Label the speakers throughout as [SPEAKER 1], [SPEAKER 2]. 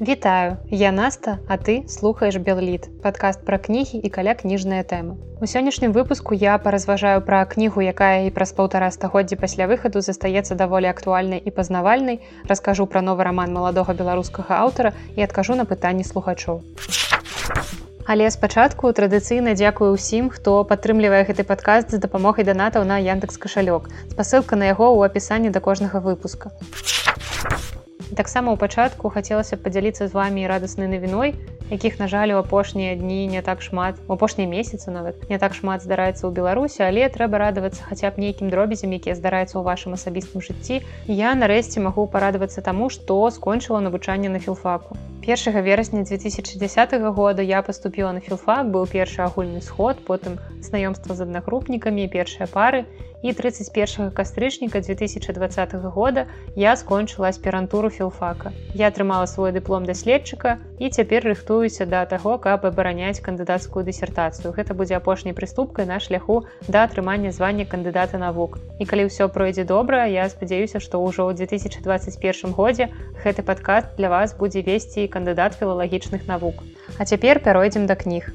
[SPEAKER 1] Вітаю, я Наста, а ты слухаеш Белліт, падкаст пра кнігі і каля кніжныя тэмы. У сённяшнім выпуску я паразважаю пра кнігу, якая і праз паўтара стагоддзя пасля выхаду застаецца даволі актуальнай і пазнавальнай, раскажу пра новы раман маладога беларускага аўтара і адкажу на пытанні слухачоў. Але спачатку традыцыйна дзякую ўсім, хто падтрымлівае гэты падкаст з дапамогай данатаў на Яндекс кашалёк. Спасылка на яго ў апісанні да кожнага выпуска таксама ў пачатку хацелася падзяліцца з вами радаснай навіной якіх на жаль у апошнія дні не так шмат у апошнія месяцы нават не так шмат здараецца ў беларусі але трэба радавацца хаця б нейкім дробязем якія здараюцца ў вашым асабістым жыцці. Я нарэшце магу парадавацца таму што скончыла навучанне на філфаку 1 верасня 2010 года я поступила на філфак быў першы агульны сход потым знаёмства з аднагрупнікамі першыя пары і 31 кастрычніка 2020 года я скончыла аспірантуру філфака. Я атрымала свой дыплом даследчыка і цяпер рыхтуюся да таго, каб абараняць кандыдацкую дысертацыю. Гэта будзе апошняй прыступкай на шляху да атрымання звання кандыдата навук. І калі ўсё пройдзе добра, я спадзяюся, што ўжо ў 2021 годзе гэты падкаст для вас будзе весці кандыдат філалагічных навук. А цяпер пяройдзем да кніг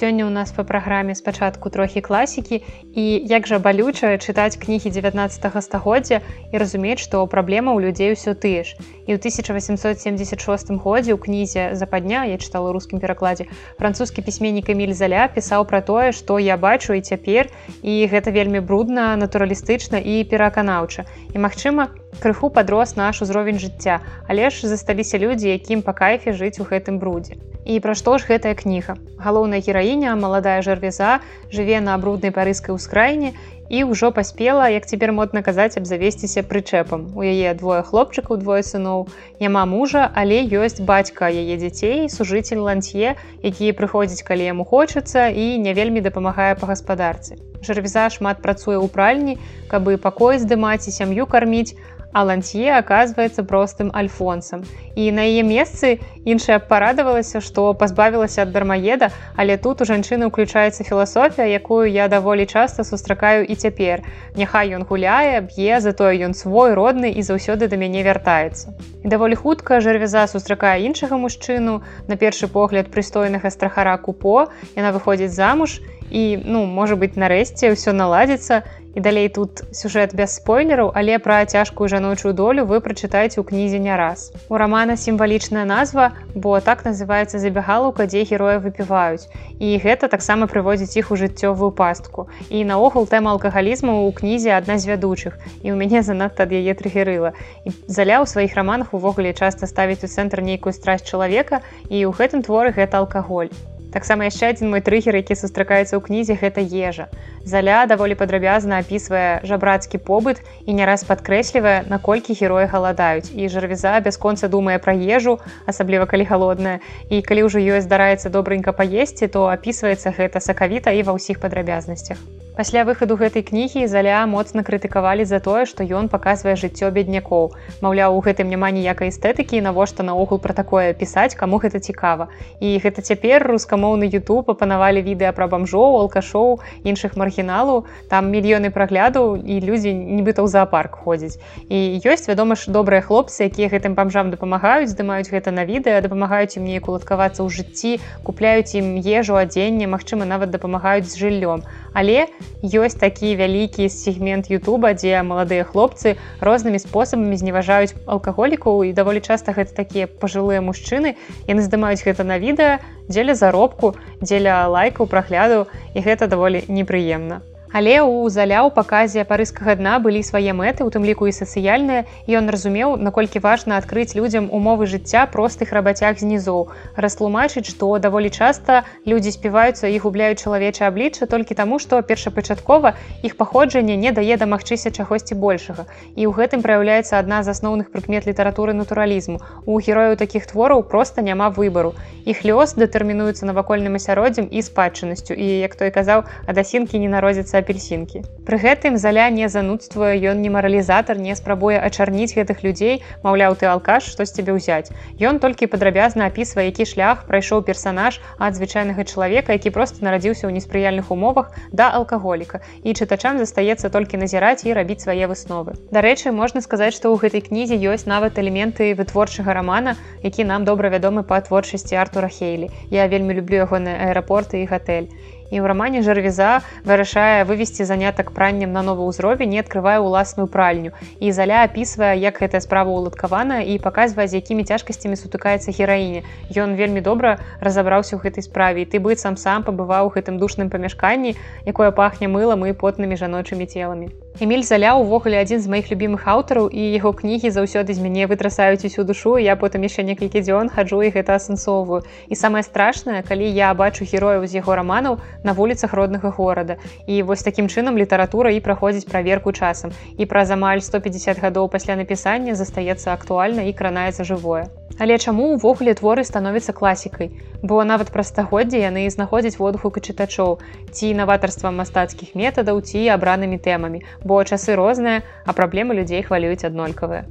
[SPEAKER 1] сёння ў нас па праграме спачатку трохі класікі і як жа балюча чытаць кнігі 19 стагоддзя і разумець, што праблема ў людзей усё тыя ж. І ў 1876 годзе ў кнізе западня я чытала рускім перакладзе французскі пісьменнік Эміль заля пісаў пра тое, што я бачу і цяпер і гэта вельмі брудна, натуралістычна і пераканаўча. І магчыма, крыху падрос наш узровень жыцця, але ж засталіся людзі, якім па кайфе жыць у гэтым брудзе. І пра што ж гэтая кніга. Галоўная гераіня, маладая жарвеза, жыве на бруднай парыскай ускраіне і ўжо паспела, як цяпер модна казаць, абзавесціся прычэпам. У яе двое хлопчыкаў, двое сыноў. Няма мужа, але ёсць бацька яе дзяцей, сужыцель ланцье, які прыходзіць, калі яму хочацца і не вельмі дапамагае па гаспадарцы. Жарвеза шмат працуе ў пральні, каб і пакой здымаць і сям'ю карміць, а ланцье оказывается простым альфонсам і на яе месцы іншая парадавалася што пазбавілася ад дармаеда але тут у жанчыны ўключаецца філасофія якую я даволі часта сустракаю і цяпер. Няхай ён гуляе б'е затое ён свой родны і заўсёды да мяне вяртаецца. І даволі хутка жарвеза сустракае іншага мужчыну. На першы погляд прыстойнага страхара купо. Яна выходзіць замуж і ну можа быть нарэшце ўсё наладзіцца і далей тут сюжэт без спойлераў, але пра цяжкую жаночую долю вы прачытаеце ў кнізе не раз. У рамана сімвалічная назва, бо так называецца забягалаўка, дзе героя выпіваюць. І гэта таксама прыводзіць іх у жыццёвую пастку. І наогул тэма алкагалізму ў кнізе адна з вядучых. І ў мяне занадта ад яе трыгерыла. І заля ў сваіх раманах увогуле часта ставіць у цэнтр нейкую страсть чалавека і ў гэтым творы гэта алкаголь таксама яшчэ адзін мой трыгер які сустракаецца ў кнізе гэта ежа. Заля даволі падрабязна апісвае жабрацкі побыт і не раз падкрэслівае наколькі героі галадаюць. І жарвеза бясконца думае пра ежу асабліва калі галодная. І калі ўжо ёй здараецца добрынька паесці то апісваецца гэта сакавіта і ва ўсіх падрабязнасцях Пасля выхаду гэтай кнігі заля моцна крытыкавалі за тое, што ён паказвае жыццё беднякоў. Маўляў, у гэтым няма ніякай эстэтыкі, навошта наогул пра такое пісаць, каму гэта цікава. І гэта цяпер рускамоўны YouTube апанавалі відэа пра бамжоў, алкашоў, іншых маргіналаў, там мільёны праглядаў і людзі нібыта ў зоапарк ходзяць. І ёсць, вядома ж, добрыя хлопцы, якія гэтым бамжам дапамагаюць, здымаюць гэта на відэа, дапамагаюць ім неяк уладкавацца ў жыцці, купляюць ім ежу, адзенне, магчыма, нават дапамагаюць з жыллём. Але ёсць такі вялікі сегмент Ютуба, дзе маладыя хлопцы рознымі спосабамі зневажаюць алкаголікаў і даволі часта гэта такія пажылыя мужчыны. яны здымаюць гэта на відэа дзеля заробку, дзеля лайкаў прагляду і гэта даволі непрыемна. Але ў заляў паказе парыскага дна былі свае мэты, у тым ліку і сацыяльныя. Ён разумеў, наколькі важна адкрыць людзям умовы жыцця простых рабацяг знізоў. Растлумачыць, што даволі часта людзі співаюцца і губляюць чалавечае аблічча толькі таму, што першапачаткова іх паходжанне не дае дамагчыся чагосьці большага. І ў гэтым праяўляецца адна з асноўных прыкмет літаратуры натуралізму. У герояў такіх твораў проста няма выбару. Іх лёс дэтэрмінуецца навакольным асяроддзям і спадчыннасцю. І як той казаў, ад асінкі не народзіцца апельсінкі пры гэтым заля не занудствуе ён не маралізатар не спрабуе ачарніць гэтых людзей. Маўляў ты алкаш што з цябе ўзяць. Ён толькі падрабязна апісвае які шлях прайшоў персанаж ад звычайнага чалавека які просто нарадзіўся ў неспрыяльных умовах да алкаголіка. І чытачам застаецца толькі назіраць і рабіць свае высновы. Дарэчы можна сказаць што ў гэтай кнізе ёсць нават элементы вытворчага рамана які нам добра вядомы па творчасці артура хейлі я вельмі люблю ягоны аэрапорты і гатэль і ў рамане жарвіза вырашае вывесці занятак праннем на новы ўзровень не адкрывае ўласную пральню. І заля апісвае як гэтая справа уладкавана і паказвае з якімі цяжкасцямі сутыкаецца гераіне ён вельмі добра разабраўся ў гэтай справе. Ты быццам сам пабываў у гэтым душным памяшканні якое пахне мылам і потнымі жаночымі целамі Эміль заля увогуле адзін з маіх любімых аўтараў і яго кнігі заўсёды з мяне вытрасаюць усю душу я потым яшчэ некалькі дзён хаджу і гэта асэнсоўваю і самае страшнае калі я бачу герояў з яго раманаў на вуліцах роднага горада і вось такім чынам літаратура і праходзіць праверку часам і праз амаль 150 гадоў пасля напісання застаецца актуальна і кранаецца жывое Але чаму ўвогуле творы становяцца класікай бо нават пра стагоддзя яны знаходзяць водгук чытачоў ці наватарствам мастацкіх метадаў ці абранымі тэмамі бо часы розныя а праблемы людзей хвалююць аднолькавыя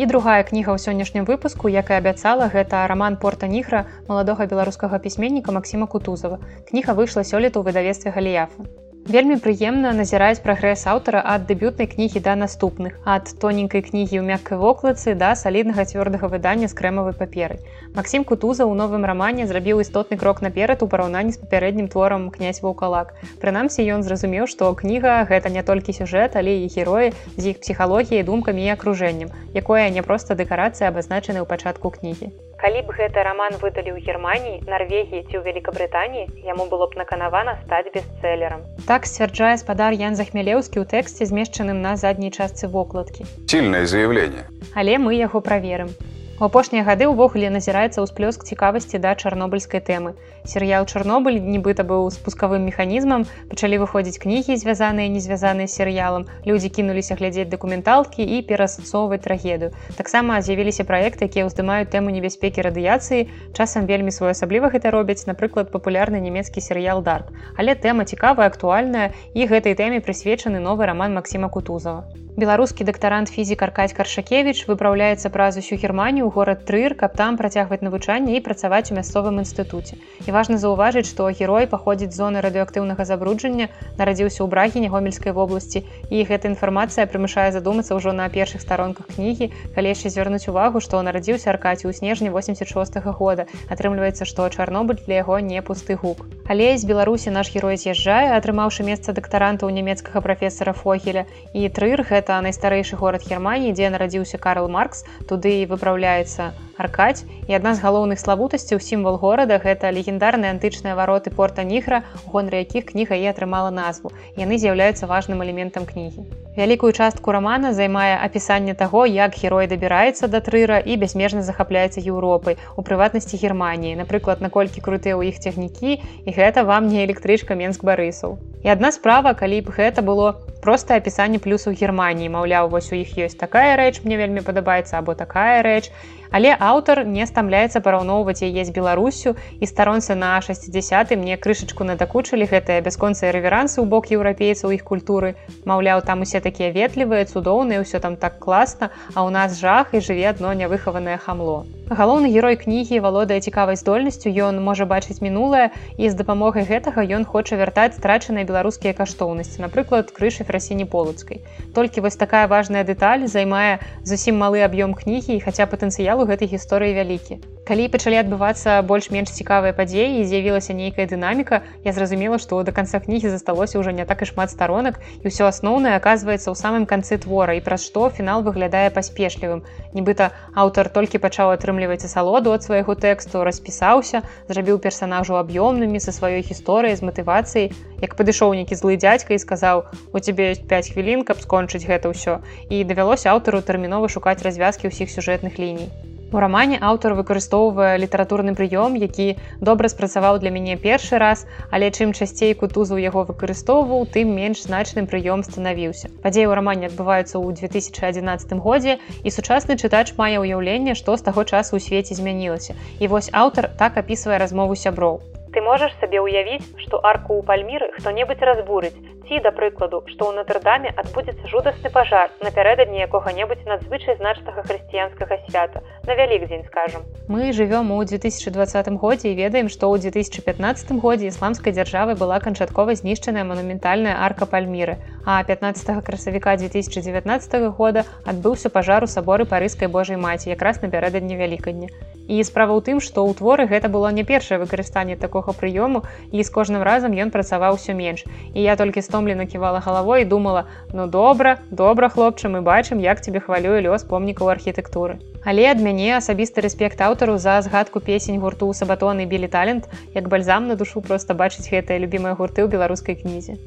[SPEAKER 1] І другая кніга ў сённяшнім выпуску, якая абяцала гэта раман порта нігра маладога беларускага пісьменніка Масіма Кутузава. Кніга выйшла сёлета ў выдавестве галіяфа. Вельмі прыемна назіраць прагрэс аўтара ад дэбютнай кнігі да наступных ад тоненькай кнігі ў мяккай вокладцы да саліднага цвёрдага выдання з крэмавай паперы. Максім кутуза ў новым рамане зрабіў істотны крок наперад у параўнанні з папярэднім творам князь ваўкалак. Прынамсі ён зразумеў, што кніга гэта не толькі сюжэт, але і героі з іх псіхалогіяй думкамі і акружэннем, якое не проста дэкарацыя абазначаны ў пачатку кнігі калі б гэты роман выдалі ў германії норвегії ці ў великабрытаніі яму было б наканавана стаць бестселлером так сцвярджае спадар ян захмялеўскі ў тэксце змешчаным на задняй частцы вокладкі.
[SPEAKER 2] Сильное заявление.
[SPEAKER 1] Але мы яго праверым. У апошнія гады ўвогуле назіраецца ўсплёск цікавасці да чарнобыльскай тэмы. Серыял Чарнобыль нібыта быў спускавым механізмам, пачалі выходзіць кнігі, звязаныя не звязаныя серыялам. Людзі кінуліся глядзець дакументалкі і перасацоўваць трагедыю. Таксама з'явіліся праекты, якія ўздымаюць тэму небяспекі радыяцыі. Часам вельмі своеасабліва гэта робяць, напрыклад, папулярны нямецкі серыял Дарк. Але тэма цікавая, актуальная і гэтай тэме прысвечаны новы раман Масіма Кутузова беларускі дактарант фізік аркадь каршакевич выпраўляецца праз усю германію горад трыр каб там працягваць навучанне і працаваць у мясцовым інстытуце і важна заўважыць што герой паходзіць зоны радыоактыўнага забруджання нарадзіўся ў брагіне гомельскай вобласці. І гэта інфармацыя прымушае задумацца ўжо на першых старонках кнігі. Калі яшчэ звярнуць увагу што нарадзіўся аркаці ў снежні 86 -го года. Атрымліваецца што чарнобыль для яго не пусты гук. Але з беларусі наш герой з'язджае атрымаўшы месца дактаранта ў нямецкага прафесора фогеля. І трыр гэта найстарэйшы горад германії дзе нарадзіўся карл маркс. Туды і выпраўляецца аркадь. І адна з галоўных славутасцяў сімвал горада гэта легендарныя антычныя вароты порта нігра гонры якіх кніга і атрымала назву. Яны з'яўляюцца важным элементам кнігі. Вялікую частку рамана займае апісанне таго як герой дабіраецца да трыра і бязмежна захапляецца еўропай у прыватнасці германії напрыклад наколькі крутыя ў іх цягнікі і гэта вам не электрычка менск барысаў і адна справа калі б гэта было просто апісанне плюсаў германії маўляў вось у іх ёсць такая рэч мне вельмі падабаецца або такая рэч але аўтар не стамляецца параўноўваць яе з беларусю і старонцы на 60 мне крышачку надакучылі гэтыя бясконцыя рэверансы ў бок еўрапейцаў іх культуры. Маўляў там усе такія ветлівыя цудоўныя ўсё там так класна а ў нас жах і жыве адно нявыхаванае хамло галоўны герой кнігі валодае цікавай здольнасцю ён можа бачыць мінулае і з дапамогай гэтага ён хоча вяртаць страчаныя беларускія каштоўнасці напрыклад крышы фрасіні полацкай толькі вось такая важная дэталь займае зусім малы аб'ём кнігі і хаця патэнцыял у гэтай гісторыі вялікі. Калі пачалі адбывацца больш-менш цікавыя падзеі і з'явілася нейкая дынаміка, я зразумела, што да канца кнігі засталося ўжо не так і шмат старонак і ўсё асноўнае аказваецца ў самым канцы твора і праз што фінал выглядае паспешлівым. Нібыта аўтар толькі пачаў атрымліваць асалоду ад свайго тэксту, распісаўся, зрабіў персанажу аб'ёмнымі са сваёй гісторыяй з матывацыяй, як падышоў нейкі злы дзядзька і сказаў: у цябе ёсць 5 хвілін, каб скончыць гэта ўсё. І давялося аўтару тэрмінова шукаць развязкі ўсіх сюжэтных ліній. У рамане аўтар выкарыстоўвае літаратурны прыём, які добра спрацаваў для мяне першы раз, але чым часцей кутузу яго выкарыстоўваў, тым менш значным прыём станавіўся. Падзеі ў рамане адбываюцца ў 2011 годзе і сучасны чытач мае ўяўленне, што з таго часу ў свеце змянілася. І вось аўтар так апісвае размову сяброў. Ты можаш сабе ўявіць, што арку ў пальміры хто-небудзь разбурыць ці да прыкладу, што ў натырдаме адбудзецца жудасны пажар напярэдадні якога-небудзь надзвычай значнага хрысціянскага свята на вялік дзень скажам. Мы жывём у 2020 годзе і ведаем, што ў 2015 годзе ісламскай дзяржавы была канчаткова знішчаная манументальная арка пальміры. А 15 красавіка 2019 года адбыўся пажар у саборы парыскай Божай маці якраз напярэдадні вялікадня. І справа ў тым, што ў творы гэта было не першае выкарыстанне такога прыёму і з кожным разам ён працаваў усё менш. І я толькі стомлена ківала галавой і думала: ну добра, добра хлопча, мы бачым, як тебе хвалюе лёс помнікаў архітэктуры. Але ад мяне асабісты рэспект аўтару за згадку песень гурту сабатоны білі талент, як бальзам на душу проста бачыць гэтыя любімыя гурты ў беларускай кнізе.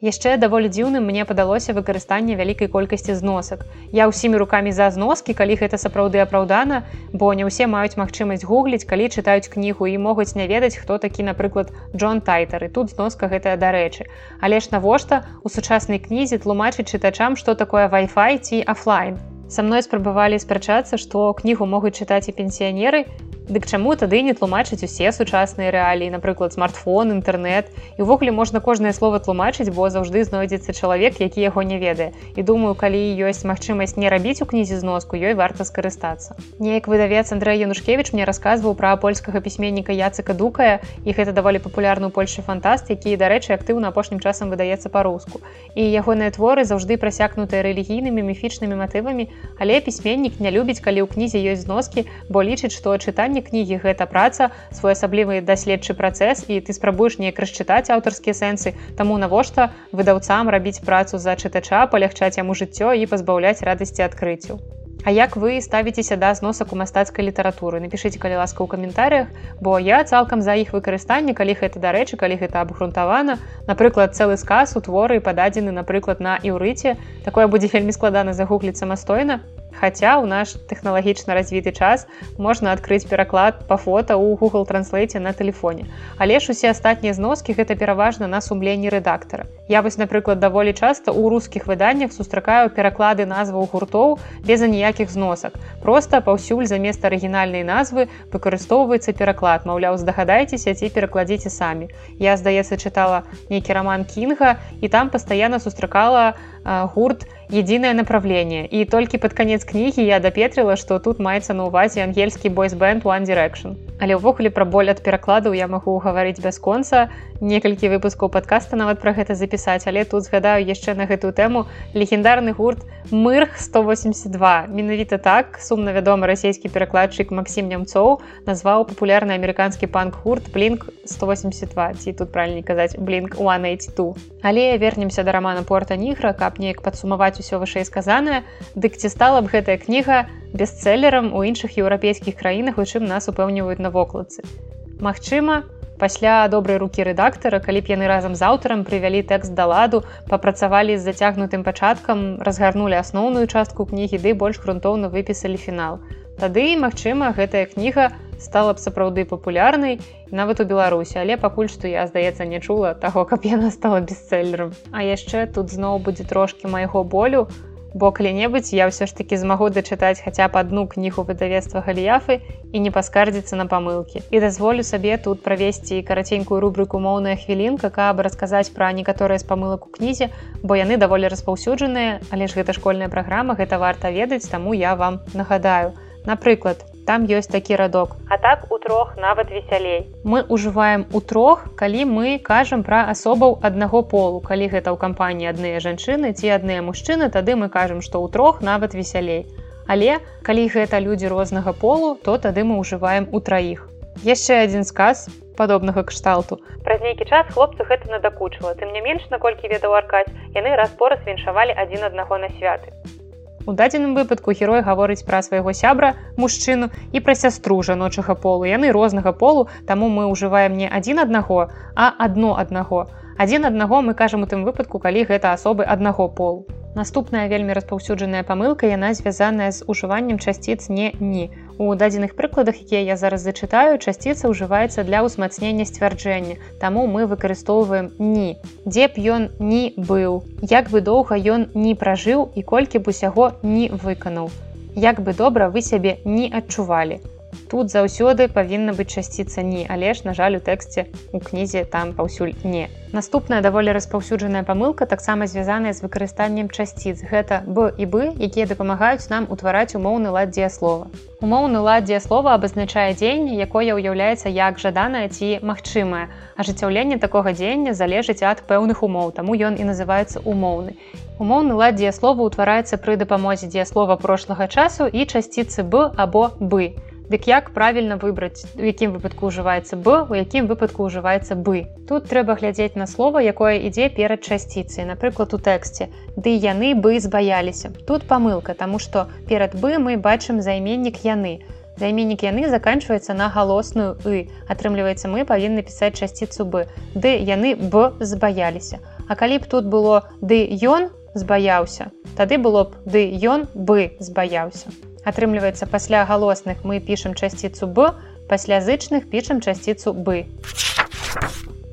[SPEAKER 1] Яшчэ даволі дзіўным мне падалося выкарыстанне вялікай колькасці зносак. Я ўсімі рукамі за зноскі, калі гэта сапраўды апраўдана, бо не ўсе маюць магчымасць гугліць, калі чытаюць кнігу і могуць не ведаць, хто такі, напрыклад, Джон Тайтер і тут зноска гэтая дарэчы. Але ж навошта у сучаснай кнізе тлумачыць чытачам, што такое Wi-Fi ці офлайн. Са мной спрабавалі спрачацца, што кнігу могуць чытаць і пенсіянеры, Дык чаму тады не тлумачыць усе сучасныя рэаліі, напрыклад, смартфон, інтэрнэт. І ўвогуле можна кожнае слово тлумачыць, бо заўжды знойдзецца чалавек, які яго не ведае. І думаю, калі ёсць магчымасць не рабіць у кнізе зноску, ёй варта скарыстацца. Неяк выдавец Андрэй Янушкевич мне расказваў пра польскага пісьменніка Яцыка Дукая і гэта даволі папулярны ў Польшы фантаст, які, дарэчы, актыўна апошнім часам выдаецца па-руску. І ягоныя творы заўжды прасякнутыя рэлігійнымі міфічнымі матывамі, але пісьменнік не любіць, калі ў кнізе ёсць зноскі, бо лічыць, што чытанне напісанне кнігі. Гэта праца своеасаблівы даследчы працэс і ты спрабуеш неяк расчытаць аўтарскія сэнсы. Таму навошта выдаўцам рабіць працу за чытача палягчаць яму жыццё і пазбаўляць радасці адкрыццю. А як вы ставіцеся да зносак у мастацкай літаратуры? Напишитеце калі ласка ў каментарях бо я цалкам за іх выкарыстанне калі гэта дарэчы калі гэта абгрунтавана. Напрыклад цэлы сказ у творы пададзены напрыклад на іўрыце. Такое будзе вельмі складана загугліць самастойна Хаця ў наш тэхналагічна развіты час можна адкрыць пераклад па фота ў Google транслейце на тэлефоне. Але ж усе астатнія зноскі гэта пераважна на сумленні рэдактара. Я вось, напрыклад, даволі часта ў рускіх выданнях сустракаю пераклады назваў гуртоў без аніякіх зносак. Проста паўсюль замест арыгінальнай назвы выкарыстоўваецца пераклад. Маўляў, здагадайцеся ці перакладзіце самі. Я, здаецца, чытала нейкі роман Кінга і там пастаянна сустракала гурт, единое направление. І толькі под конец кнігі я дапетрыла что тут маецца на увазе ангельскі бойсбенд one direction. Але ўвогуле пра боль ад перакладаў я магу гаварыць бясконца некалькі выпускаў подкаста нават пра гэта запісаць але тут згадаю яшчэ на гэтую тэму легендарны гурт мырх 182 менавіта так сумна вядомы расійскі перакладчык Масім нямцоў назваў папулярны амерыканскі панк гурт блинк 182 ці тут правильней казаць блинк 182 але вернемся да рамана порта нігра каб неяк падсумаваць ўсё вышэй сказанае дык ці стала б гэтая кніга бестселлерам у іншых еўрапейскіх краінах у чым нас упэўніваюць на вокладцы Магчыма пасля добрай рукі рэдактара калі б яны разам з аўтарам прывялі тэкст да ладу папрацавалі з зацягнутым пачаткам разгарнулі асноўную частку кнігі ды больш грунтоўна выпісалі фінал Тады магчыма гэтая кніга стала б сапраўды папулярнай нават у беларусі але пакуль што я здаецца не чула таго каб яна стала бестселлером А яшчэ тут зноў будзе трошки майго болю бо калі-небудзь я ўсё ж таки змагу дачытаць хаця б адну кнігу выдавецтва галіяфы і не паскардзіцца на памылкі. І дазволю сабе тут правесці караценькую рубрыку моўная хвілінка каб расказаць пра некаторыя з памылак у кнізе бо яны даволі распаўсюджаныя але ж гэта школьная праграма гэта варта ведаць таму я вам нагадаю напрыклад там ёсць такі радок. А так у трох нават весялей. Мы ўжываем у трох калі мы кажам пра асобаў аднаго полу. Калі гэта ў кампаніі адныя жанчыны ці адныя мужчыны тады мы кажам што ў трох нават весялей. Але калі гэта людзі рознага полу то тады мы ўжываем у траіх. Яшчэ адзін сказ падобнага кшталту. Праз нейкі час хлопцу гэта надакучыла. Тым не менш наколькі ведаў аркаць яны раз-пораз віншавалі адзін аднаго на святы У дадзеным выпадку герой гаворыць пра свайго сябра мужчыну і пра сястру жаночага полу. Яны рознага полу таму мы ўжываем не адзін аднаго а адно аднаго. Адзін аднаго мы кажам у тым выпадку калі гэта асобы аднаго полу. Наступная вельмі распаўсюджаная памылка яна звязаная з ужываннем часціц не ні. У дадзеных прыкладах, якія я зараз зачытаю, часціца ўжываецца для ўзмацнення сцвярджэння. Таму мы выкарыстоўваем ні. Дзе б ён не быў. Як бы доўга ён не пражыў і колькі б усяго не выканаў. як бы добра вы сябе не адчувалі тут заўсёды павінна быць часціца не але ж на жаль у тэксце у кнізе там паўсюль не наступная даволі распаўсюджаная памылка таксама звязаная з выкарыстаннем часціц. Гэта б і бы якія дапамагаюць нам утвараць умоўны лад дзеяслова. Умоўны лад дзеяслова абазначае дзеянне якое ўяўляецца як жаданае ці магчымае. Ажыццяўленне такога дзеяння залежыць ад пэўных умоў таму ён і называецца умоўны. Умоўны лад дзеяслова ўтвараецца пры дапамозе дзеяслова прошлага часу і часціцы б або бы Дык як правільна выбраць, у якім выпадку ўжываецца б, у якім выпадку ўжываецца бы. Тут трэба глядзець на слово, якое ідзе перад часціцай, напрыклад, у тэксце. Ды яны бы збаяліся. Тут памылка, таму што перад бы мы бачым займеннік яны. Займеннік яны заканчваецца на галосную і. Атрымліваецца, мы павінны пісаць часціцу бы. Ды яны б збаяліся. А калі б тут было ды ён збаяўся, тады было б ды ён бы збаяўся атрымліваецца пасля галосных мы пішам часціцу б пасля зычных пішам часціцу бы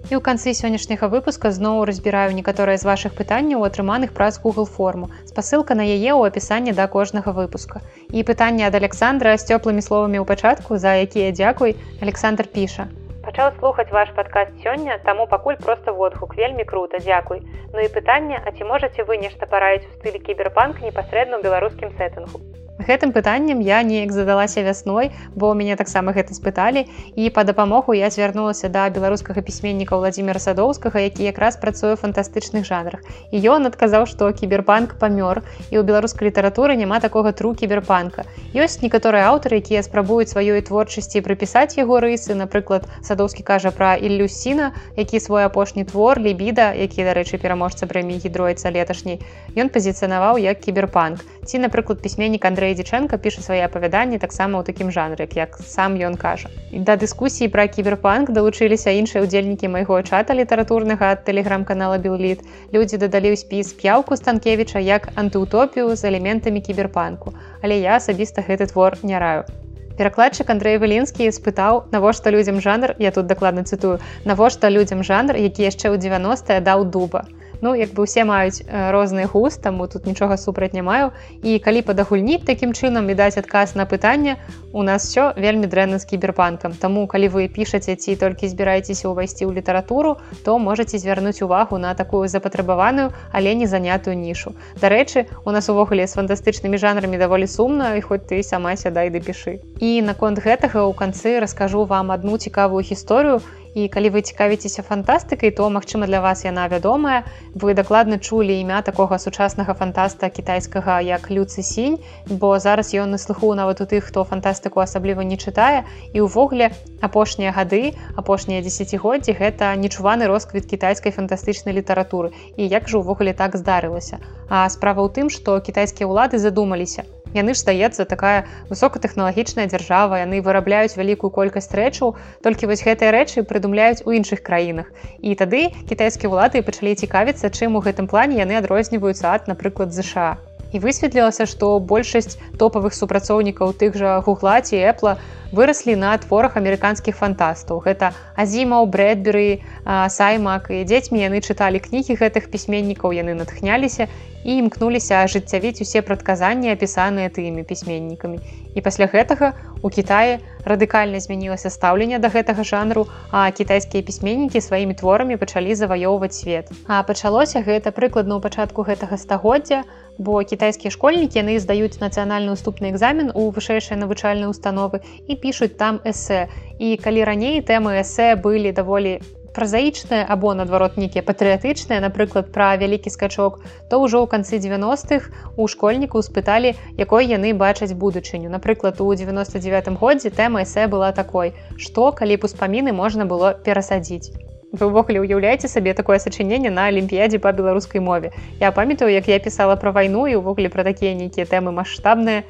[SPEAKER 1] і ў канцы сённяшняга выпуска зноў разбіраю некаторыя з вашых пытанняў атрыманых праз google форму. Спасылка на яе ў апісанні да кожнага выпуска. І пытанне ад александра з цёплымі словамі ў пачатку за якія дзякуй александр піша. Пачаў слухаць ваш падкаст сёння таму пакуль просто водгук. Вельмі круто дзякуй. Ну і пытанне а ці можаце вы нешта параіць у стылі кіберпанк непасрэдна ў беларускім сеттынгу гэтым пытаннем я неяк задалася вясной бо мяне таксама гэта спыталі. І па дапамогу я звярнулася да беларускага пісьменніка владимира садоўскага які якраз працуе фантастычных жанрах. І ён адказаў што кіберпанк памёр і ў беларускай літаратуры няма такога тру кіберпанка. Ёсць некаторыя аўтары якія спрабуюць сваёй творчасці прыпісаць яго рысы напрыклад садоўскі кажа пра ілюсіна які свой апошні твор лібіда які дарэчы пераможца прэміі гідроіца леташняй ён пазіцыянаваў як кіберпанк. Ці напрыклад пісьменнік Андрей Андрэй дзічэнка піша свае апавяданні таксама ў такім жанры як сам ён кажа. І да дыскусіі пра кіберпанк далучыліся іншыя ўдзельнікі майго чата літаратурнага ад тэлеграм-канала білліт людзі дадалі ў спіс п'яўку станкевіча як антыутопію з элементамі кіберпанку але я асабіста гэты твор не раю перакладчык Андрей валінскі спытаў навошта людзям жанр? Я тут дакладна цытую. Навошта людзям жанр які яшчэ ў 90 даў дуба ну як бы усе маюць розныя густ таму тут нічога супраць не маю. І калі падагульніць такім чынам відаць адказ на пытанне у нас все вельмі дрэнна з кіберпанкам Таму калі вы пішаце ці толькі збіраецеся ўвайсці ў літаратуру то можете звярнуць увагу на такую запатрабаваную але не занятую нішу. Дарэчы у нас увогуле з фантастычнымі жанрамі даволі сумна і хоць ты сама сядай ды пішы. І наконт гэтага ў канцы раскажу вам одну цікавую гісторыю і калі вы цікавіцеся фантастыкай то магчыма для вас яна вядомая. Вы дакладна чулі імя такога сучаснага фантаста кітайскага як люцы сінь бо зараз ён на слыху нават у тых хто фантастыку асабліва не чытае. І ўвогуле апошнія гады апошнія десятгоддзі гэта нечуваны росквіт кітайскай фантастычнай літаратуры. І як жа увогуле так здарылася? А справа ў тым што кітайскія ўлады задумаліся яны ж здаецца такая высокатэхналагічная дзяржава яны вырабляюць вялікую колькасць рэчаў толькі вось гэтыя рэчы прыдумляюць у іншых краінах. І тады кітайскія ўлады пачалі цікавіцца чым у гэтым плане яны адрозніваюцца ад напрыклад ЗША і высветлілася што большасць топавых супрацоўнікаў тых жа гугла ці эпла выраслі на творах амерыканскіх фантастаў. Гэта азімаў брэдберы саймак. І дзецьмі яны чыталі кнігі гэтых пісьменнікаў яны натхняліся і імкнуліся ажыццявіць усе прадказанні апісаныя тымі пісьменнікамі. І пасля гэтага у Кіае радыкальна змянілася стаўленне да гэтага жанру а кітайскія пісьменнікі сваімі творамі пачалі заваёўваць свет. А пачалося гэта прыкладна ў пачатку гэтага стагоддзя у бо кітайскія школьнікі яны здаюць нацыянальны уступны экзамен у вышэйшыя навучальныя установы і пішуць там эсэ. І калі раней тэмы эсэ былі даволі празаічныя або наадварот нейкія патрыятычныя напрыклад пра вялікі скачок то ўжо ў канцы 90-х у школьнікаў спыталі якой яны бачаць будучыню. Напрыклад у 99 годзе тэма эсэ была такой што калі б успаміны можна было перасадзіць вы ўвогуле ўяўляеце сабе такое сачыненне на алімпіядзе па беларускай мове. Я памятаю як я пісала пра вайну і ўвогуле пра такія нейкія тэмы маштабныя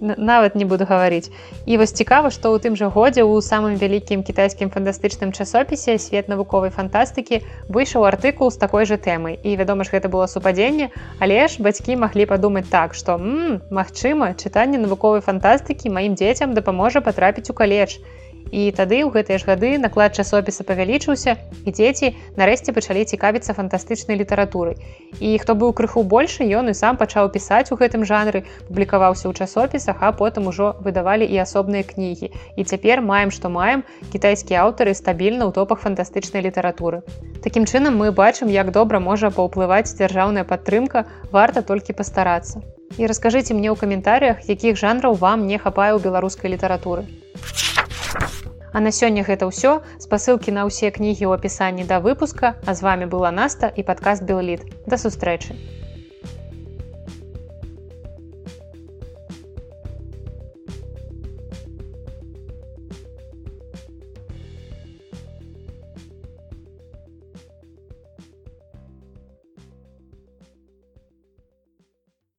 [SPEAKER 1] нават не буду гаварыць і вось цікава што ў тым жа годзе ў самым вялікім кітайскім фантастычным часопісе свет навуковай фантастыкі выйшаў артыкул з такой жа тэмай. І вядома ж гэта было супадзенне але ж бацькі маглі падумаць так што магчыма чытанне навуковай фантастыкі маім дзецям дапаможа патрапіць у каледж і І тады ў гэтыя ж гады наклад часопіса павялічыўся і дзеці нарэшце пачалі цікавіцца фантастычнай літаратурай. І хто быў крыху большы, ён і сам пачаў пісаць у гэтым жанры, публікаваўся ў часопісах, а потым ужо выдавалі і асобныя кнігі. І цяпер маем, што маем кітайскія аўтары стабільна ў топах фантастычнай літаратуры. Такім чынам мы бачым, як добра можа паўплываць дзяржаўная падтрымка, варта толькі пастарацца. І раскажыце мне ў каментарях, якіх жанраў вам не хапае ў беларускай літаратуры. А на сёння гэта ўсё спасылкі на ўсе кнігі ў апісанні да выпуска, а з вами была Наста і падкаст Белліт. Да сустрэчы.